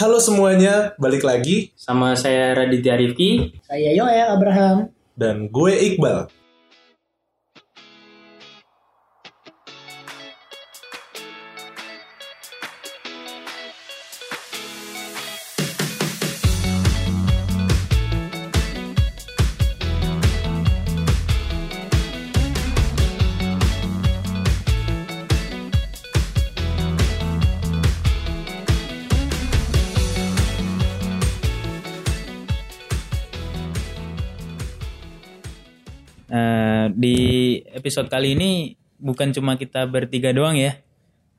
Halo semuanya, balik lagi Sama saya Raditya Rifki. Saya Yoel Abraham. dan gue Iqbal. Episode kali ini bukan cuma kita bertiga doang ya.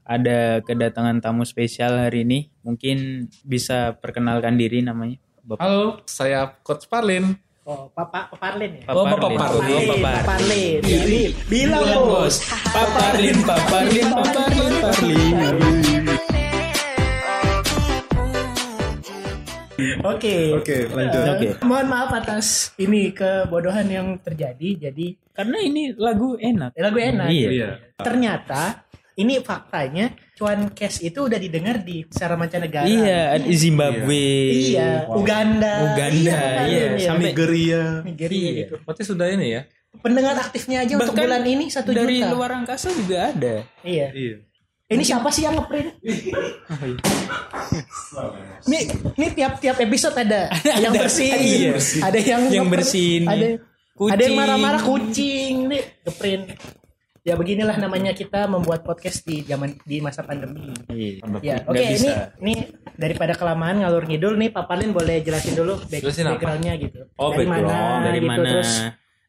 Ada kedatangan tamu spesial hari ini. Mungkin bisa perkenalkan diri namanya. Bapak Halo, saya Coach Parlin. Oh, Papa Paparlin ya? Paparlin. Oh, Bapak Parlin. Oh. Paparlin. Jadi, bilang Bilang, bos. bos. Paparlin, paparlin, paparlin, Oke. Oke, lanjut. Oke. Mohon maaf atas ini kebodohan yang terjadi. Jadi Karena ini lagu enak. lagu enak. Iya. Iya. Ternyata ini faktanya cuan cash itu udah didengar di secara mancanegara. Iya, ada Zimbabwe. Iya, Wow. Uganda. Uganda, iya, iya. sampai- Nigeria. Nigeria Iya. gitu. Berarti sudah ini ya? Pendengar aktifnya aja untuk Bahkan bulan ini satu Dari juta. luar angkasa juga ada. Iya. Iya. Ini siapa sih yang ngeprint? Nih, nih tiap-tiap episode ada, yang bersin, iya. ada yang Yang ada. Kucing. ada yang marah-marah kucing, nih ngeprint. Ya beginilah namanya kita membuat podcast di zaman di masa pandemi. Iya. Ya, oke ini bisa. ini daripada kelamaan ngalur ngidul nih Pak Palin boleh jelasin dulu back, Jelasin apa? backgroundnya gitu. Oh, dari background. mana, Dari gitu, mana? terus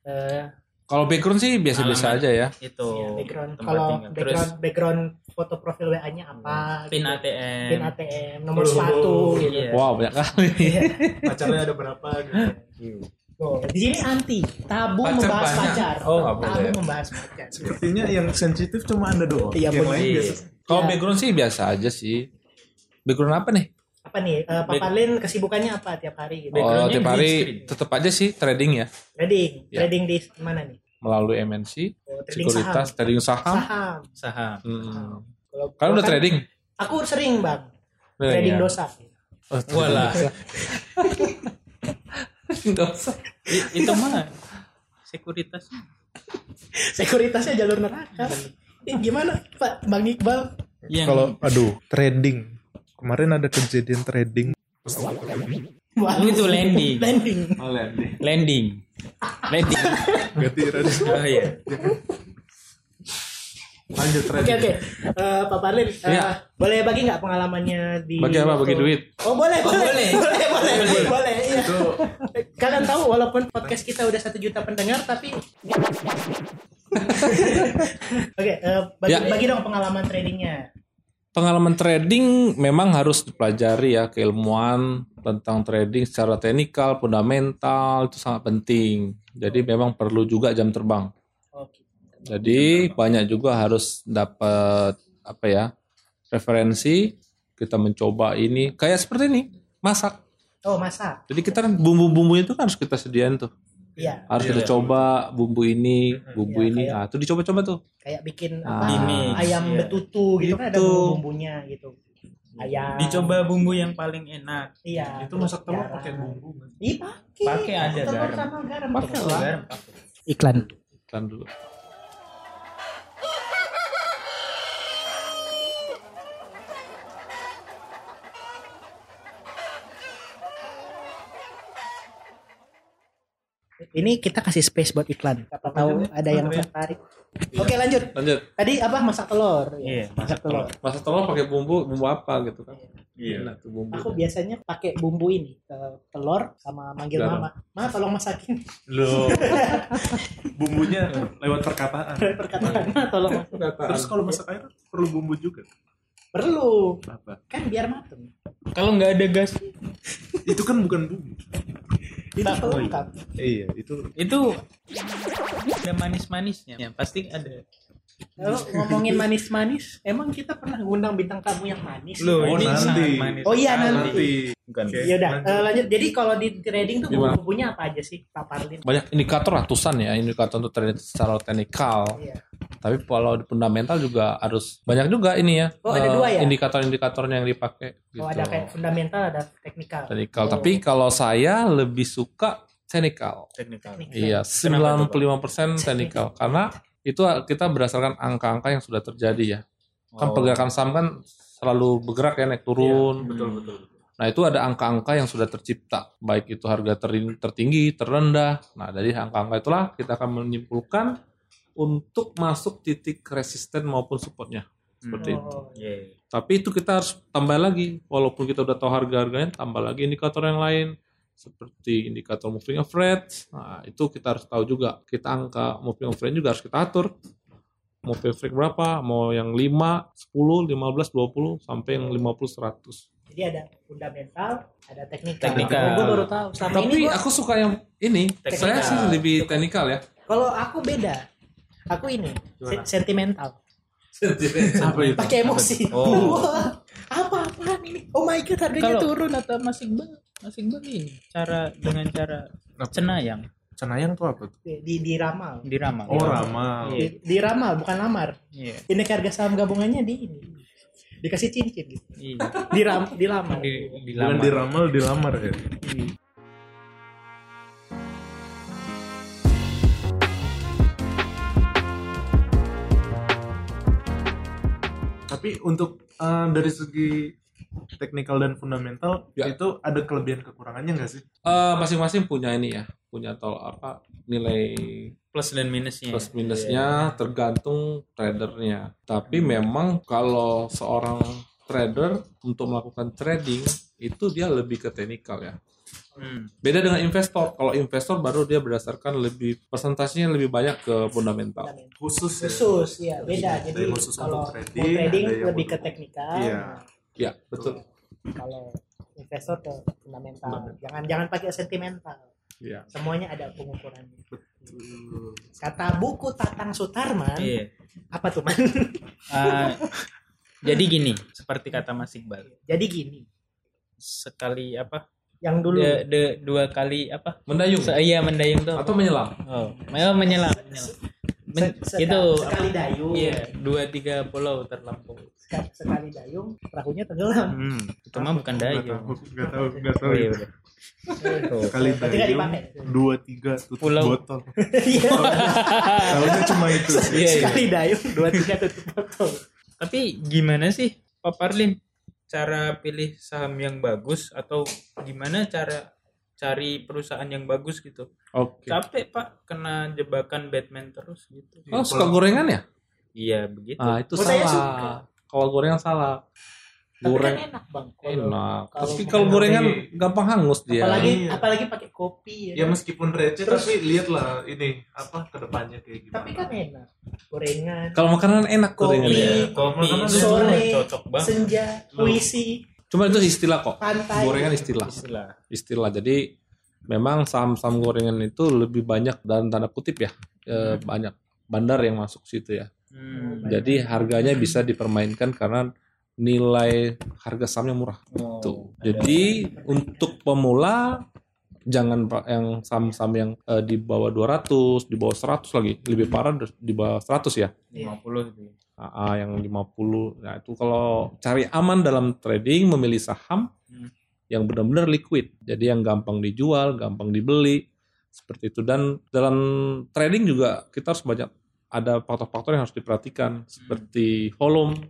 eh, Kalau background sih biasa-biasa aja ya. itu ya, background kalau. Terus background background foto profil WA-nya apa? pin gitu. ATM. pin ATM, nomor sepatu gitu. Iya. Wow, banyak kali. pacarnya ada berapa gitu. Tuh, di sini anti, tabu Pacar membahas banyak. pacar. Oh, nggak tabu boleh. membahas pacar. Sepertinya yang sensitif cuma anda doang. Iya, yang lain Iya. biasa. Kalau Ya. background sih biasa aja sih. Background apa nih? Apa nih? eh, Pak Palin kesibukannya apa tiap hari gitu? Oh, tiap hari tetap aja sih trading ya. Trading, Ya. trading di mana nih? Melalui MNC, Oh, trading sekuritas, saham. trading saham. Saham. Saham. Hmm. Kalau Kalian udah kan- trading? Aku sering bang, Udah, trading ya? dosa. Oh, Walah. Usah. I- itu mah sekuritas. Sekuritasnya jalur neraka. Eh, gimana Pak Bang Iqbal? Yang Kalau aduh trading kemarin ada kejadian trading Wah, itu landing. landing. Oh, landing. Landing. Landing. ganti trading. Oh iya. lanjut Oke trading. oke, Eh, Pak Parlin, eh, Iya. boleh bagi nggak pengalamannya di? Bagi apa? Bagi waktu- duit? Oh boleh boleh boleh. boleh boleh boleh, boleh, iya. Itu Kalian tahu walaupun podcast kita udah satu juta pendengar tapi Oke, eh, bagi, Ya. bagi dong pengalaman tradingnya. Pengalaman trading memang harus dipelajari ya keilmuan tentang trading secara teknikal, fundamental itu sangat penting. Jadi memang perlu juga jam terbang. Oke. Jadi banyak juga harus dapat apa ya referensi. Kita mencoba ini kayak seperti ini masak. Oh masak, Jadi kita kan bumbu-bumbu itu kan harus kita sediain tuh. Iya. Harus kita coba bumbu ini, bumbu Iya, ini. kayak- Nah, itu dicoba-coba tuh. Kayak bikin Ah. apa? Ayam iya. betutu gitu kan ada bumbu-bumbunya gitu. Ayam. Dicoba bumbu yang paling enak. Iya. itu masak telur pakai bumbu. Iya pakai. Pakai Telur garam. sama garam. Pakai tuh. lah. Garam pakai. Iklan. Iklan dulu. Ini kita kasih space buat iklan. Siapa tahu ada yang tertarik. Oke lanjut. Lanjut. Tadi apa masak telur? Iya, masak telur. Masak telur pakai bumbu, bumbu apa gitu kan? Iya. Tuh bumbu. Aku biasanya pakai bumbu ini, eh, telur sama manggil Garam. mama. Ma tolong masakin. Loh. Bumbunya lewat perkataan. Perkataan Ma tolong. Terus kalau masak air perlu bumbu juga. Perlu. Apa? Kan biar mateng. Kalau nggak ada gas Itu kan bukan bumbu. Itu pelengkap. Iya, itu itu ada manis-manisnya. Ya, pasti ada. Kalau ngomongin manis-manis, emang kita pernah ngundang bintang tamu yang manis? Loh, Oh, ini nanti. manis. Oh iya, nanti. Bukan. Oke. Ya udah, lanjut. eh, lanjut. Jadi kalau di trading tuh Gimana? bumbunya apa aja sih, Pak Parlin? Banyak indikator ratusan ya, indikator untuk trading secara teknikal. Iya. Tapi kalau di fundamental juga harus banyak juga ini ya. Oh, ada eh, dua ya? Indikator-indikatornya yang dipakai. Oh, gitu. ada kayak fundamental, ada teknikal. Technical. Oh. Tapi kalau saya lebih suka technical. Teknikal. Teknikal. Iya, Kenapa tuh, 95% technical. Karena itu kita berdasarkan angka-angka yang sudah terjadi ya. Kan Oh. pergerakan saham kan selalu bergerak ya naik turun. Betul betul. Nah itu ada angka-angka yang sudah tercipta, baik itu harga ter- tertinggi, terendah. Nah dari angka-angka itulah kita akan menyimpulkan untuk masuk titik resisten maupun supportnya. Seperti itu. Oh, Iya. Tapi itu kita harus tambah lagi, walaupun kita udah tahu harga-harganya, tambah lagi indikator yang lain seperti indikator moving average. Nah itu kita harus tahu juga. Kita angka moving average juga harus kita atur. Moving average berapa? Mau yang 5, 10, 15, 20, sampai yang 50, 100. Jadi ada fundamental, ada teknikal. Teknikal. gue baru tahu. Selama Tapi ini gua, aku suka yang ini. Teknikal. Saya sih lebih teknikal ya. kalau aku beda. Aku ini se- sentimental. Apa itu? Pakai emosi. Oh. Wah, apa apaan ini? Oh my god, harganya Kalau turun. atau masih bang, masih bang ini cara dengan cara cenayang Cenayang tuh apa tuh? Di diramal. diramal. Oh, ramal. Iya. Di, diramal bukan lamar. Iya. Ini harga saham gabungannya di ini. Dikasih cincin gitu. Iya. Diram, dilamar. Di, Bukan dilamar. diramal, dilamar ya. Tapi untuk eh, dari segi teknikal dan fundamental Ya. itu ada kelebihan kekurangannya nggak sih? Eh, masing-masing punya ini ya, punya tol apa nilai plus dan minusnya. plus minusnya tergantung tradernya. Tapi memang kalau seorang trader untuk melakukan trading itu dia lebih ke teknikal ya. Hmm. Beda dengan investor. Kalau investor baru dia berdasarkan lebih persentasenya lebih banyak ke fundamental. Khusus ya. Khusus, ya beda. Ada Jadi khusus kalau untuk mau trading, trading lebih ke teknikal. Iya. Ya, betul. Kalau investor ke fundamental. Jangan jangan pakai sentimental. Ya. Semuanya ada pengukurannya. Betul. Kata buku Tatang Sutarman, Iya. apa tuh man? Ah, jadi gini, seperti kata Mas Iqbal, Jadi gini, sekali apa? Yang dulu De, de- dua kali apa? Mendayung Se- iya mendayung tuh. atau menyelam. Oh, memang menyelam. menyelam. Men- se- seka- itu sekali dayung, Iya, dua tiga pulau terlampau. seka- sekali dayung, perahunya tenggelam. Hmm, itu mah bukan Nggak dayung. tahu, nggak tahu, nggak tahu. Oh, iya, udah. Kali Berarti nggak dayung, dipakai. dua tiga tutup Pulau. botol. Iya, Tahunya cuma itu sih. Iya, iya. sekali dayung, dua tiga tutup botol. Tapi gimana sih Pak Parlin cara pilih saham yang bagus atau gimana cara cari perusahaan yang bagus gitu? Oke. Capek Pak kena jebakan Batman terus gitu. Oh, suka gorengan ya? Iya begitu. Ah, itu Oh, salah. Kalau gorengan salah. Tapi Goreng kan enak bang. Kalau- enak. kalau Tapi kalau gorengan tapi- gampang hangus dia. apalagi Iya. apalagi pakai kopi ya. Ya kan? meskipun receh Terus- tapi lihatlah ini apa ke depannya kayak gimana. Tapi kan enak. Gorengan, Kalau makanan enak Kopi. gorengan ya. Kopi Makanan sore, cocok banget. senja, puisi, Cuma itu istilah kok. pantai. Gorengan istilah. Istilah. Istilah. Jadi memang saham-saham gorengan itu lebih banyak dan tanda kutip ya. eh, banyak bandar yang masuk situ ya. Hmm. Jadi harganya bisa dipermainkan karena nilai harga sahamnya murah. Oh, Tuh. ada- Jadi untuk pemula jangan pak yang saham-saham yang eh, di bawah 200, di bawah 100 lagi. Lebih parah di bawah 100 ya. 50 gitu. AA yang 50. Nah, itu kalau cari aman dalam trading memilih saham Hmm. yang benar-benar liquid. Jadi yang gampang dijual, gampang dibeli seperti itu dan dalam trading juga kita harus banyak ada faktor-faktor yang harus diperhatikan seperti volume, uh,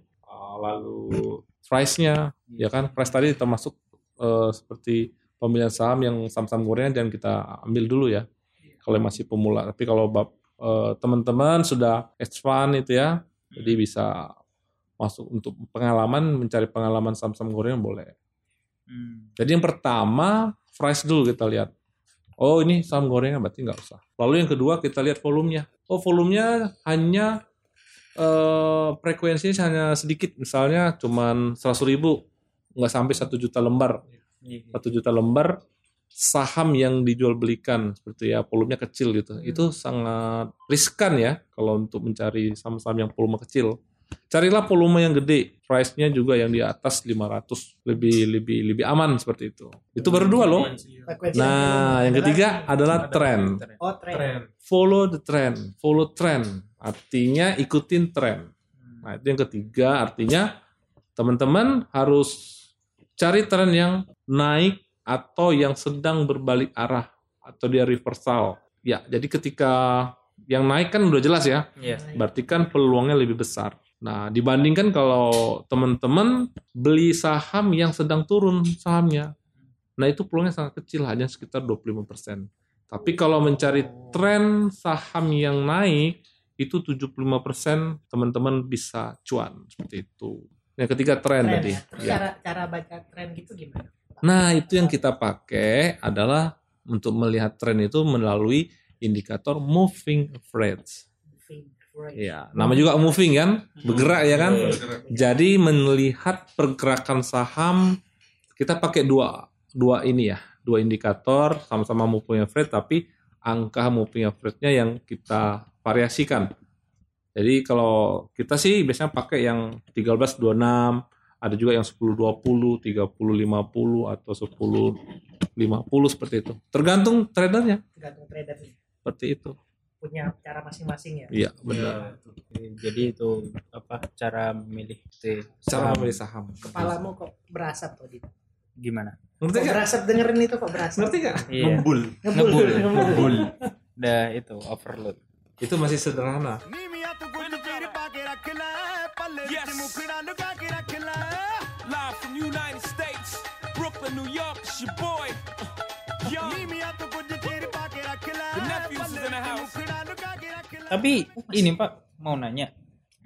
lalu price-nya, ya kan? Price tadi termasuk uh, seperti pemilihan saham yang saham-saham gorengan jangan kita ambil dulu ya. Kalau masih pemula, tapi kalau bab uh, teman-teman sudah advance itu ya, jadi bisa masuk untuk pengalaman mencari pengalaman saham-saham gorengan boleh. Hmm. Jadi yang pertama price dulu kita lihat. Oh ini saham gorengan berarti nggak usah. Lalu yang kedua kita lihat volumenya. Oh volumenya hanya eh, frekuensinya hanya sedikit. Misalnya cuman 100 ribu, nggak sampai satu juta lembar. Iya. Satu juta lembar saham yang dijual belikan seperti ya volumenya kecil gitu. Itu sangat riskan ya kalau untuk mencari saham-saham yang volume kecil. Carilah volume yang gede, price-nya juga yang di atas 500, lebih lebih lebih aman seperti itu. Itu baru dua loh. Nah, yang ketiga adalah tren. Oh, tren. Follow the trend, follow trend. Artinya ikutin tren. Nah, itu yang ketiga, artinya teman-teman harus cari tren yang naik atau yang sedang berbalik arah atau dia reversal. Ya, jadi ketika yang naik kan udah jelas ya, Iya. berarti kan peluangnya lebih besar. Nah, dibandingkan kalau teman-teman beli saham yang sedang turun sahamnya, nah itu peluangnya sangat kecil, hanya sekitar 25%. Tapi kalau mencari tren saham yang naik, itu 75% teman-teman bisa cuan seperti itu. Yang ketiga tren, Tren, tadi. ya. Terus Ya. cara cara baca tren gitu gimana? Nah, itu yang kita pakai adalah untuk melihat tren itu melalui indikator moving average. Ya, nama juga moving kan, bergerak ya kan. Jadi melihat pergerakan saham kita pakai dua dua ini ya, dua indikator sama-sama moving average tapi angka moving average-nya yang kita variasikan. Jadi kalau kita sih biasanya pakai yang 1326, ada juga yang 1020, 3050 atau 1050 seperti itu. Tergantung tradernya Tergantung trader seperti itu. Punya cara masing-masing ya. Iya, benar. Oke, Jadi itu apa cara memilih itu Cara saham. memilih saham. Kepalamu kok berasap tuh di. gimana? Ngerti Kok nggak? berasap dengerin itu kok berasap. Ngerti nggak? Iya. Ngebul. Ngebul. Ngebul. Ngebul. Udah itu overload. Itu masih sederhana. Yes. Live from United States, Brooklyn, New York, it's your boy. Tapi ini Pak mau nanya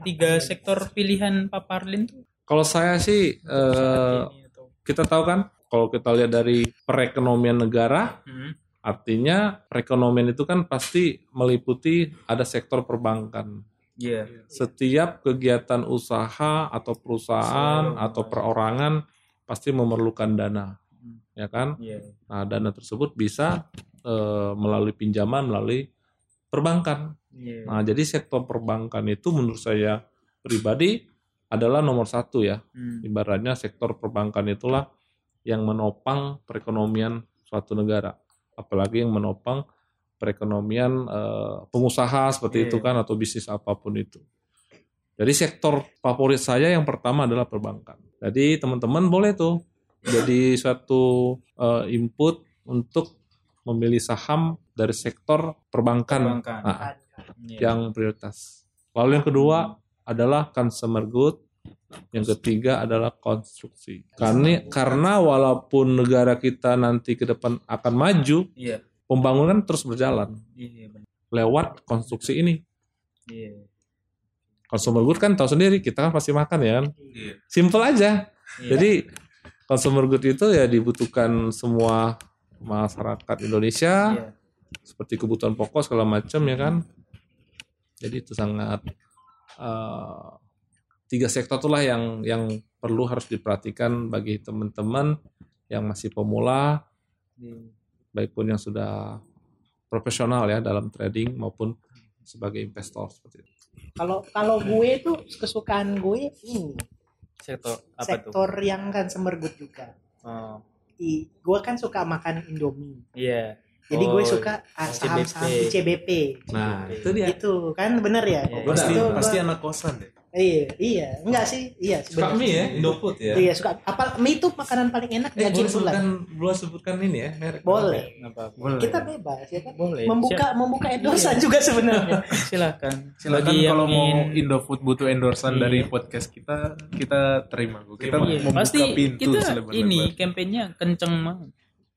tiga sektor pilihan Pak Parlin tuh Kalau saya sih eh, atau kita tahu kan kalau kita lihat dari perekonomian negara Hmm. artinya perekonomian itu kan pasti meliputi ada sektor perbankan. Iya. Setiap kegiatan usaha atau perusahaan atau perorangan pasti memerlukan dana, ya kan? Iya. Nah, dana tersebut bisa eh, melalui pinjaman melalui perbankan. Iya. Nah, jadi sektor perbankan itu menurut saya pribadi adalah nomor satu ya. Hmm. Ibaratnya sektor perbankan itulah yang menopang perekonomian suatu negara. Apalagi yang menopang perekonomian eh, pengusaha seperti Iya. itu kan atau bisnis apa pun itu. Jadi sektor favorit saya yang pertama adalah perbankan. Jadi teman-teman boleh tuh jadi suatu eh, input untuk memilih saham dari sektor perbankan, Perbankan. Nah, Iya. yang prioritas. Lalu yang kedua adalah consumer good, yang ketiga adalah konstruksi. Karena karena walaupun negara kita nanti ke depan akan maju, Iya. pembangunan terus berjalan Iya benar. lewat konstruksi ini. Iya. Consumer good kan tahu sendiri, kita kan pasti makan ya kan. Iya. Simple aja. Iya. Jadi consumer good itu ya dibutuhkan semua masyarakat Indonesia Iya. seperti kebutuhan pokok segala macam ya kan. Jadi itu sangat eh, tiga sektor itulah yang yang perlu harus diperhatikan bagi teman-teman yang masih pemula, Iya. baik pun yang sudah profesional ya dalam trading maupun sebagai investor seperti itu. Kalau kalau gue tuh kesukaan gue ini Sektor apa tuh? sektor yang kan semergut juga. Oh, I, gue kan suka makan Indomie. iya. Jadi Oh, gue suka ah, saham-saham CBP. ICBP. Nah, itu dia. Itu kan bener ya. Iya, Pasti Itu pasti gua- anak kosan deh. Iya, iya. Enggak sih? Iya, Suka mie ya, Indofood ya. Iya, suka. Apa mie itu makanan paling enak Eh, daging bulan. sebutkan, boleh sebutkan ini ya, merek. Boleh. Apa-apa. Boleh. Kita bebas ya kan. Boleh. Membuka membuka endosan juga sebenarnya. Silakan. Silakan Bagi yang kalau mau ingin- Indofood butuh endorsan Iya. dari podcast kita, kita terima. Kita Iya, membuka pasti pintu kita ini kampanyenya kenceng banget.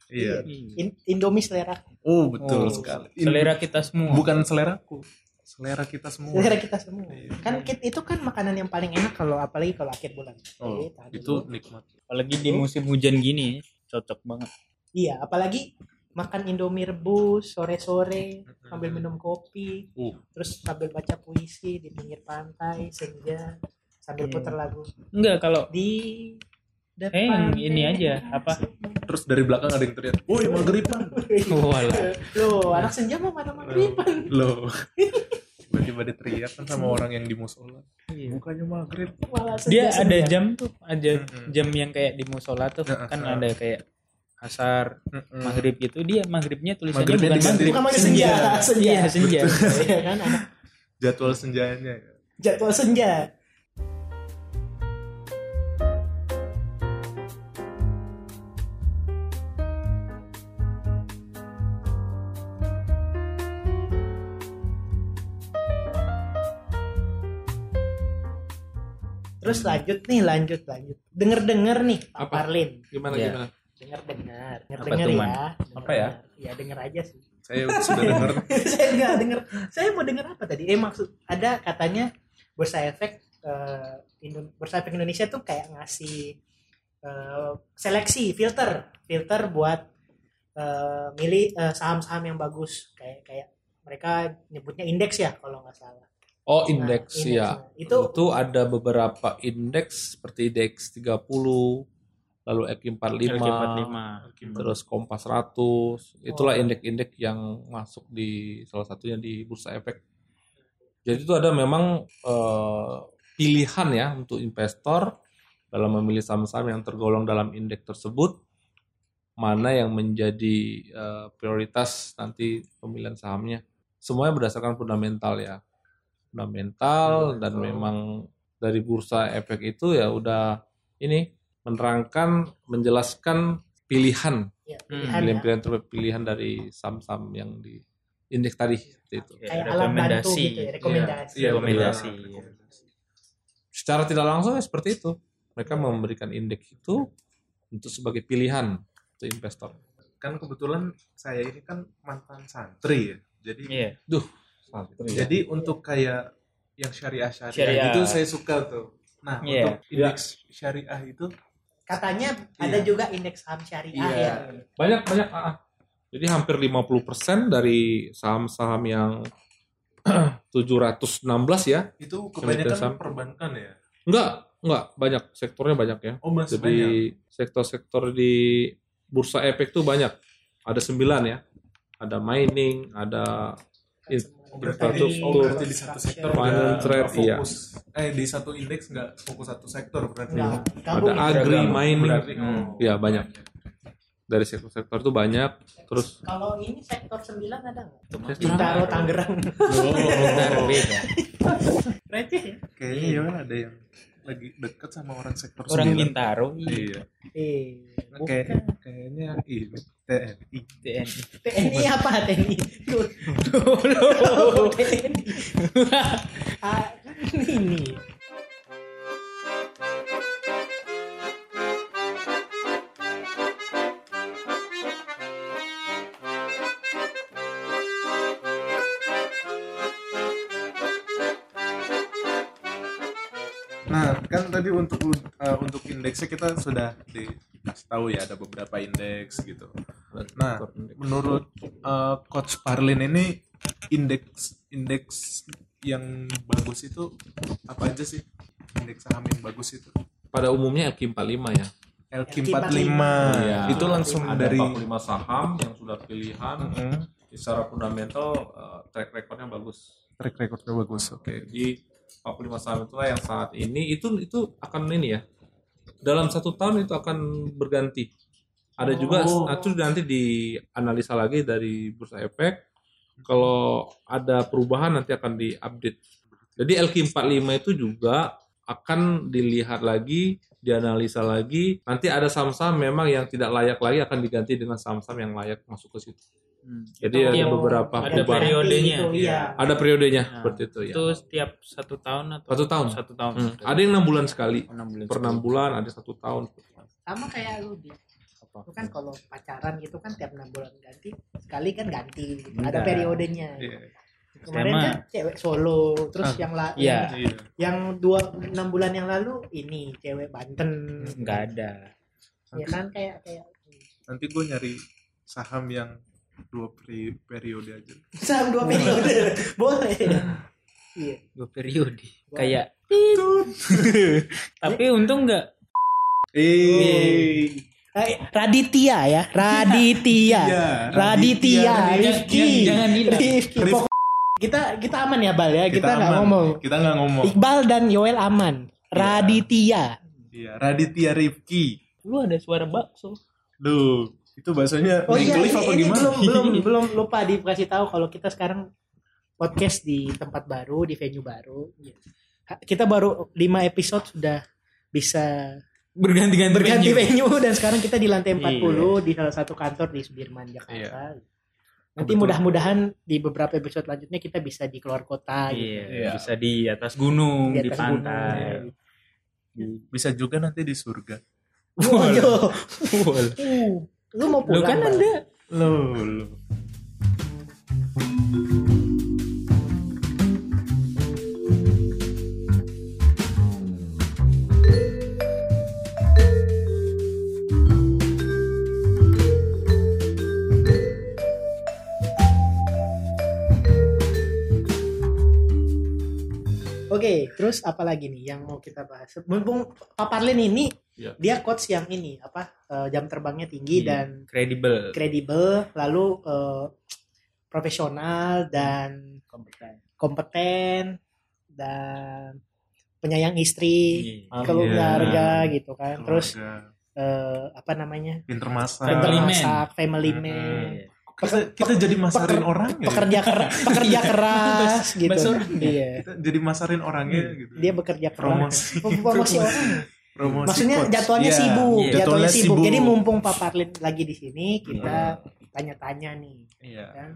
Iya. In- Indomie selera. Oh, betul Oh, sekali. Selera kita semua. bukan seleraku. Selera kita semua. Selera kita semua. Iya. Kan kit- itu kan makanan yang paling enak kalau apalagi kalau akhir bulan. Oh, tadi. itu nikmat. Apalagi di musim hujan gini, cocok banget. Iya, apalagi makan Indomie rebus sore-sore sambil minum kopi, Uh. terus sambil baca puisi di pinggir pantai senja sambil Iya. putar lagu Enggak kalau di depan. Eh, yang ini aja, apa? Terus dari belakang ada yang teriak, "Woi, maghriban." walah. Loh, anak senja mau mana maghriban? Loh. Bagi tiba-tiba diteriak kan sama orang yang di musola Iya. bukannya maghrib Dia ada jam tuh, ada jam yang kayak di musola tuh Nah, kan ah. ada kayak asar, Mm-mm. maghrib gitu. Dia maghribnya tulisannya Maghribnya bukan maghrib, Bukan senja. Senja. Iya, senja. Iya kan jadwal senjanya ya. jadwal senja. Terus lanjut nih, lanjut, lanjut. Denger-denger nih, Pak Apa? Parlin. Gimana Iya. gimana? Denger-dengar. Tuh, ya. Denger. Apa ya? Ya denger aja sih. saya sudah dengar saya nggak denger. Saya mau denger apa tadi? Eh maksud ada katanya Bursa Efek eh, Indo- Bursa Efek Indonesia tuh kayak ngasih eh, seleksi filter, filter buat eh, milih eh, saham-saham yang bagus kayak kayak mereka nyebutnya indeks ya kalau nggak salah. Oh, Nah, indeks ya. Itu Itu ada beberapa indeks seperti indeks 30, lalu EQ 45, LQ45. terus Kompas 100. Itulah indeks-indeks yang masuk di salah satunya di Bursa Efek. Jadi itu ada memang eh, pilihan ya untuk investor dalam memilih saham-saham yang tergolong dalam indeks tersebut mana yang menjadi eh, prioritas nanti pemilihan sahamnya. Semuanya berdasarkan fundamental ya. Fundamental dan memang dari bursa efek itu ya udah ini menerangkan menjelaskan pilihan ya, Hmm, pilihan ya. pilihan-pilihan pilihan dari saham-saham yang di indeks tadi seperti itu. kayak bantu gitu ya, rekomendasi. Iya, rekomendasi. Secara tidak langsung ya seperti itu. Mereka memberikan indeks itu untuk sebagai pilihan untuk investor. kan kebetulan saya ini kan mantan santri ya jadi Iya. jadi untuk kayak yang syariah syariah, Syariah. itu saya suka tuh nah Iya. untuk indeks syariah itu Katanya Iya. ada juga indeks saham syariah Iya. ya. Banyak banyak. ah. Jadi hampir 50% dari saham-saham yang 716 ya. itu saham. kebanyakan perbankan ya Enggak, enggak banyak sektornya banyak ya. oh masih Jadi sektor-sektor di bursa efek tuh banyak. Ada sembilan ya. Ada mining, ada berarti, di, oh, berarti di satu sektor trade, nggak iya. fokus eh di satu indeks nggak fokus satu sektor berarti Enggak, ada ya. agri, mining, berarti oh. ya banyak. Dari sektor-sektor itu banyak. Terus Kalau ini sektor 9 ada nggak? Bintaro Tangerang. Bentar, beda. Receh ya? kayaknya ya ada yang lagi dekat sama orang sektor Orang sembilan. Bintaro, iya Eh, kayak kayaknya ini TNI TNI. TNI apa TNI? Dulu TNI. Ah, ini. Nah, kan tadi untuk uh, untuk indeksnya kita sudah dikasih tahu ya ada beberapa indeks gitu. Nah, menurut uh, Coach Parlin ini indeks indeks yang bagus itu apa aja sih? Indeks saham yang bagus itu? pada umumnya LQ45 ya. LQ45. Iya. Itu langsung Ada dari 45 saham yang sudah pilihan Mm-mm. secara fundamental eh, track recordnya bagus. track recordnya bagus. Oke. Jadi 45 saham itulah yang saat ini itu itu akan ini ya. Dalam satu tahun itu akan berganti. Ada juga Oh. nah, itu nanti dianalisa lagi dari bursa efek. Kalau ada perubahan nanti akan diupdate. Jadi LQ45 itu juga akan dilihat lagi, dianalisa lagi. Nanti ada saham-saham memang yang tidak layak lagi akan diganti dengan saham-saham yang layak masuk ke situ. Hmm. Jadi ada beberapa ada perubahan. periodenya. Itu, iya. Ada periodenya Nah, seperti itu ya. Itu setiap satu tahun atau Satu tahun. Satu tahun. Hmm. Ada yang enam bulan sekali, enam bulan. per enam bulan ada satu tahun. Sama kayak lu di itu kan kalau pacaran gitu kan tiap enam bulan ganti sekali kan ganti gitu. ada periodenya Iya. kemarin Sama. kan cewek solo terus Ah, yang la iya. yang, Iya. yang dua enam bulan yang lalu ini cewek Banten Enggak ada. ya kan kayak kayak Nanti gue nyari saham yang dua peri- periode aja. saham dua periode boleh iya Dua periode. Kayak Tapi untung enggak Eh, Raditya ya Raditya Iya, Raditya Raditya. Rifki Jangan-. Rifki Kita kita aman ya Bal ya. Kita nggak ngomong. Kita nggak ngomong. Iqbal dan Yoel aman. Raditya. Iya, Raditya Rifki. Lu ada suara bakso. Duh, itu bahasanya Oh iya, ini, apa ini gimana? belum belum belum lupa dikasih tahu kalau kita sekarang podcast di tempat baru, di venue baru. Ha- Kita baru 5 episode sudah bisa Berganti-ganti berganti venue. venue dan sekarang kita di lantai 40 Iya. di salah satu kantor di Sudirman Jakarta. Nanti Kebetulan. mudah-mudahan di beberapa episode selanjutnya kita bisa di keluar kota gitu. Iya, Iya. bisa di atas gunung, di, atas pantai. gunung. Bisa juga nanti di surga. Waduh. Wah, Uh, lu mau Lu pulang? kan Bal? ada Loh, Oke, terus apa lagi nih yang mau kita bahas? Mumpung Pak Parlin ini Iya. dia coach yang ini apa eh, jam terbangnya tinggi Iya. dan kredibel. kredibel, lalu eh, profesional dan kompeten dan penyayang istri, Iya. keluarga gitu kan. Terus eh, apa namanya? pinter masak. Family Pinter man. masak, family Hmm. man. Iya. Kita, kita jadi masarin orang ya. Pekerja keras, pekerja keras gitu. ya? Iya. Kita jadi masarin orangnya gitu. Dia bekerja keras. Promosi. Promosi orang. Promosi Maksudnya coach. jadwalnya Iya, sibuk, iya. jadwalnya sibuk. sibuk. Jadi mumpung Pak Parlin lagi di sini, kita tanya-tanya nih, Iya. kan?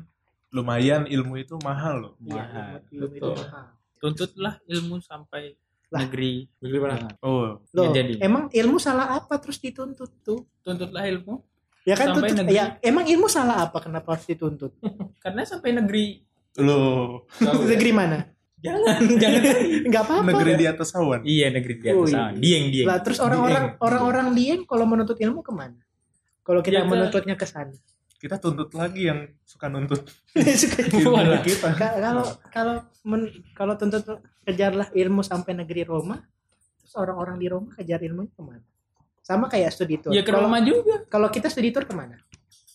Lumayan ilmu itu mahal loh. Iya, Mahal. ilmu itu mahal. Tuntutlah ilmu sampai Lah. negeri. Negeri mana? Oh, Loh, Ya, jadi. emang ilmu salah apa terus dituntut tuh? Tuntutlah ilmu Ya kan Sampai tuntut, negeri. ya emang ilmu salah apa kenapa harus dituntut? karena sampai negeri loh. Negeri mana? jangan jangan Enggak apa-apa. Negeri di atas awan. iya negeri di Oh, atas iya. dieng dieng Lah terus orang-orang Dieng. orang-orang dieng kalau menuntut ilmu ke mana? Kalau kita Ya, menuntutnya ke sana. Kita tuntut lagi yang suka nuntut Suka- ilmu kita. Ka- kalau kalau men- kalau tuntut kejarlah ilmu sampai negeri Roma terus orang-orang di Roma kejar ilmunya ke mana sama kayak studi tour ya ke kalau Roma juga kalau kita studi tour ke mana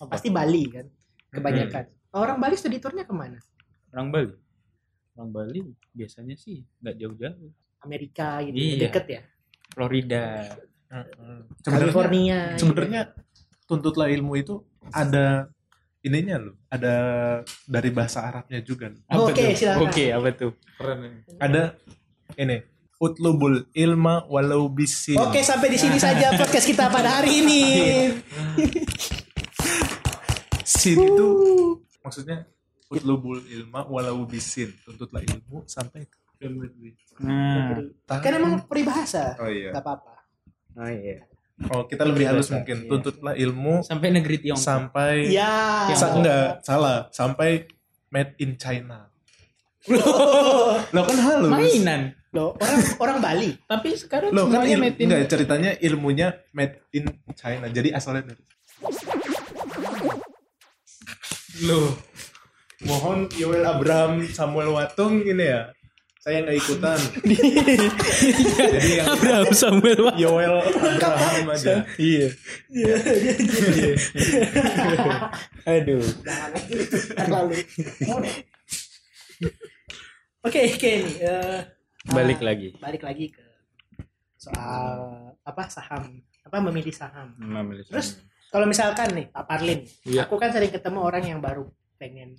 pasti Bali kan kebanyakan Hmm. orang Bali studi tournya ke mana orang Bali orang Bali biasanya sih nggak jauh-jauh Amerika gitu Iya. deket ya Florida Sebenarnya California gitu. sebenarnya tuntutlah ilmu itu ada ininya loh. Ada dari bahasa Arabnya juga. Apa Oke, tuh? silakan. oke apa tuh Keren ini. Ada ini utlubul ilma walau bisin. Oke sampai di sini saja podcast kita pada hari ini. Sin itu maksudnya utlubul ilma walau bisin. Tuntutlah ilmu sampai ke negeri. nah kan emang peribahasa. Oh iya. Gak apa-apa. oh iya Oh, kita lebih halus Iya. mungkin. Tuntutlah ilmu sampai negeri Tiongkok sampai Ya. Sa- enggak, salah. Sampai made in China. Lo kan halus. mainan Loh, orang orang Bali. tapi sekarang Lo kan semuanya il- made in enggak ceritanya ilmunya made in China. Jadi asalnya dari Loh, Mohon Yoel Abraham Samuel Watung ini ya. Saya nggak ikutan. Jadi yang Abraham Samuel Wah. Yoel Abraham aja. Iya. Aduh. Jangan lagi. Terlalu. Oke, oke nih. Eh, Balik ah, lagi. Balik lagi ke soal apa saham, apa memilih saham. Terus kalau misalkan nih Pak Parlin, Iya. aku kan sering ketemu orang yang baru pengen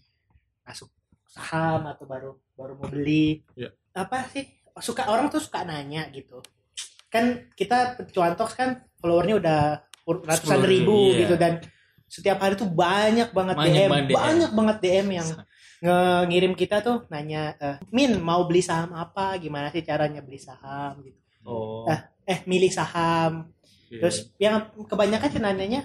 masuk saham atau baru baru mau beli. Iya. Apa sih? Suka orang tuh suka nanya gitu. Kan kita cuantok kan followernya udah ratusan 10.000, ribu iya. gitu dan setiap hari tuh banyak banget Banyak DM, banget DM. banyak banget DM yang ngirim kita tuh nanya eh, Min mau beli saham apa? Gimana sih caranya beli saham? Gitu. Oh. Ah, eh milih saham. Iya. terus yang kebanyakan sih nanyanya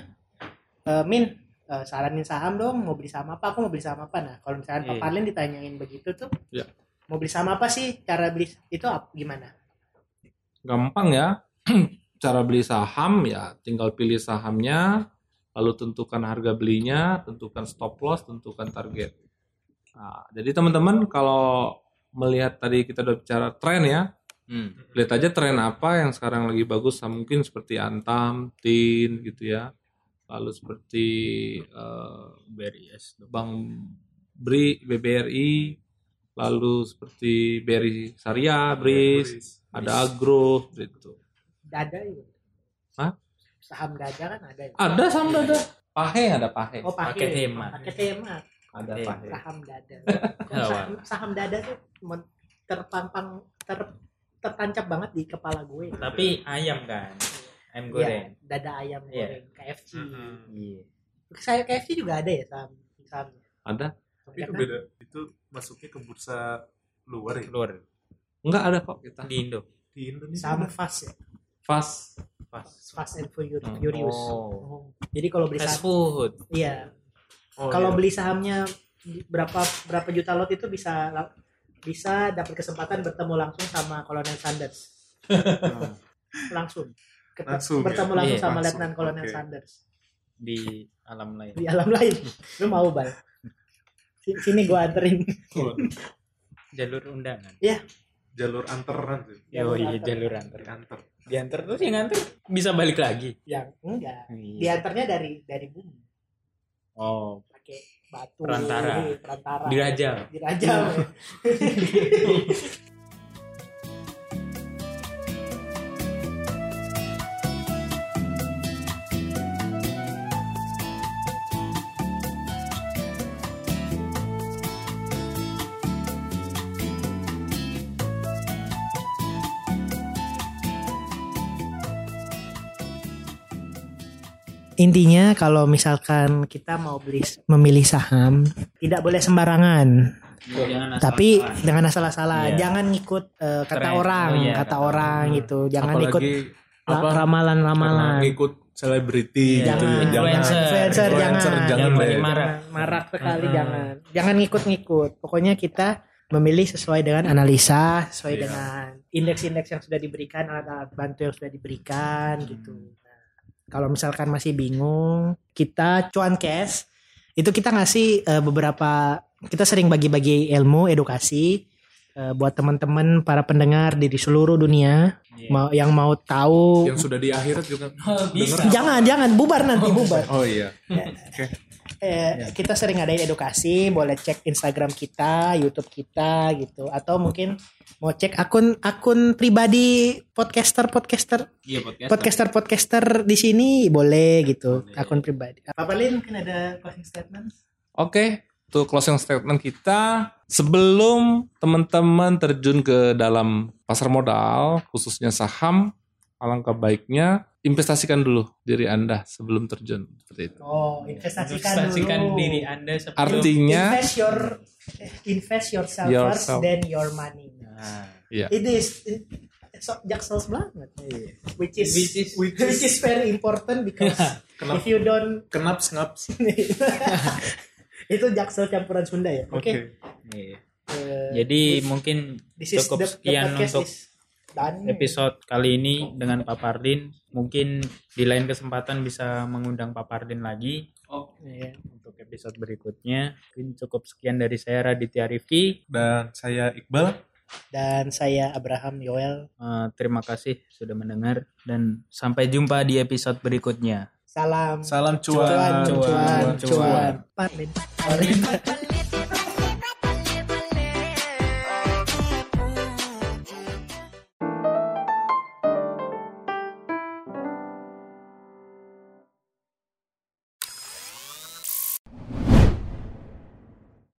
eh, Min eh, saranin saham dong mau beli saham apa? Aku mau beli saham apa? Nah kalau misalnya Pak Iya. Parlin ditanyain begitu tuh Iya. mau beli saham apa sih? Cara beli itu ap- gimana? Gampang ya. Cara beli saham ya tinggal pilih sahamnya lalu tentukan harga belinya tentukan stop loss tentukan target nah, jadi teman-teman kalau melihat tadi kita udah bicara tren ya Hmm. lihat aja tren apa yang sekarang lagi bagus mungkin seperti Antam, Tin gitu ya lalu seperti eh, BRIS. Bank BRI, BBRI lalu seperti Berry Saria, Bris, ada Agro gitu. Dada itu. Hah? Saham dada kan ada ya? Ada saham dada. Pahe ada pahe. Oh, pakai Paket hemat. Paket hemat. Ada Iya. pahe. Saham dada. Saham, saham dada tuh terpampang ter tertancap banget di kepala gue. Tapi ayam kan. Ayam Iya, goreng. dada ayam Iya. goreng KFC. Iya. Saya KFC juga ada ya saham saham. Ada? Tapi itu beda. Itu masuknya ke bursa luar ya. Keluar Enggak ada kok kita. di Indo. Di Indonesia. Saham ada. fast ya. Fast. Pas. Fast and Furious. Hmm. Oh. Oh. Jadi kalau beli Fast food. iya. Oh, kalau iya. beli sahamnya berapa berapa juta lot itu bisa bisa dapat kesempatan bertemu langsung sama Kolonel Sanders. langsung. Ket- Langsung, bertemu ya? langsung Iya, sama langsung. Letnan Kolonel Oke. Sanders di alam lain. di alam lain. Lu mau bal? Si- Sini gua anterin. Oh, Jalur undangan. jalur anteran tuh. Oh Jalur iya antar. jalur antar. Anter. Diantar terus yang nganter bisa balik lagi. Yang enggak. Iya. Diantarnya dari dari bumi Oh, pakai batu Perantara. perantara dirajal. dirajal Intinya kalau misalkan kita mau beli memilih saham tidak boleh sembarangan. Jangan asal Tapi dengan asal-asalan, Iya. jangan ngikut eh, kata Tren. orang, Oh, iya, kata kata orang gitu. Jangan ikut Apalagi la- apa karena ramalan-ramalan. ngikut selebriti Iya, gitu. Jangan. Influencer. Influencer, jangan. Influencer, jangan Jangan deh. Jangan marak sekali Mm-mm. jangan. Jangan ngikut-ngikut. Pokoknya kita memilih sesuai dengan analisa, sesuai Iya. dengan indeks-indeks yang sudah diberikan, alat-alat bantu yang sudah diberikan gitu. Kalau misalkan masih bingung, kita cuan cash itu kita ngasih eh, beberapa kita sering bagi-bagi ilmu, edukasi eh, buat teman-teman para pendengar di di seluruh dunia Iya. mau yang mau tahu Yang sudah di akhirat juga. Oh, bisa. jangan jangan bubar nanti bubar Oh iya. eh, kita sering ngadain edukasi boleh cek Instagram kita YouTube kita gitu atau mungkin mau cek akun akun pribadi podcaster podcaster Iya podcast. podcaster podcaster di sini boleh gitu Boleh. akun pribadi Papa Lin mungkin ada closing statement Oke, untuk closing statement kita sebelum teman-teman terjun ke dalam pasar modal, khususnya saham, alangkah baiknya investasikan dulu diri Anda sebelum terjun seperti itu. oh investasikan, Investasikan dulu diri Anda sebelum Artinya invest your invest yourself, first Yourself. then your money Nah, Iya. it is it, so jaksels banget which is Which is- which is very important because Kenapa? if you don't Kenap snaps. itu jaksel campuran Sunda ya oke Oke. iya. Eh, Jadi mungkin this is cukup the- the sekian podcast untuk done. episode kali ini dengan Pak Pardin. Mungkin di lain kesempatan bisa mengundang Pak Pardin lagi Iya. untuk episode berikutnya. Mungkin cukup sekian dari saya Raditya Rifki. Dan saya Iqbal. dan saya Abraham Yoel Eh, terima kasih sudah mendengar dan sampai jumpa di episode berikutnya. Salam Salam cuan cuan. cuan cuan, cuan. Parlin. Parlin.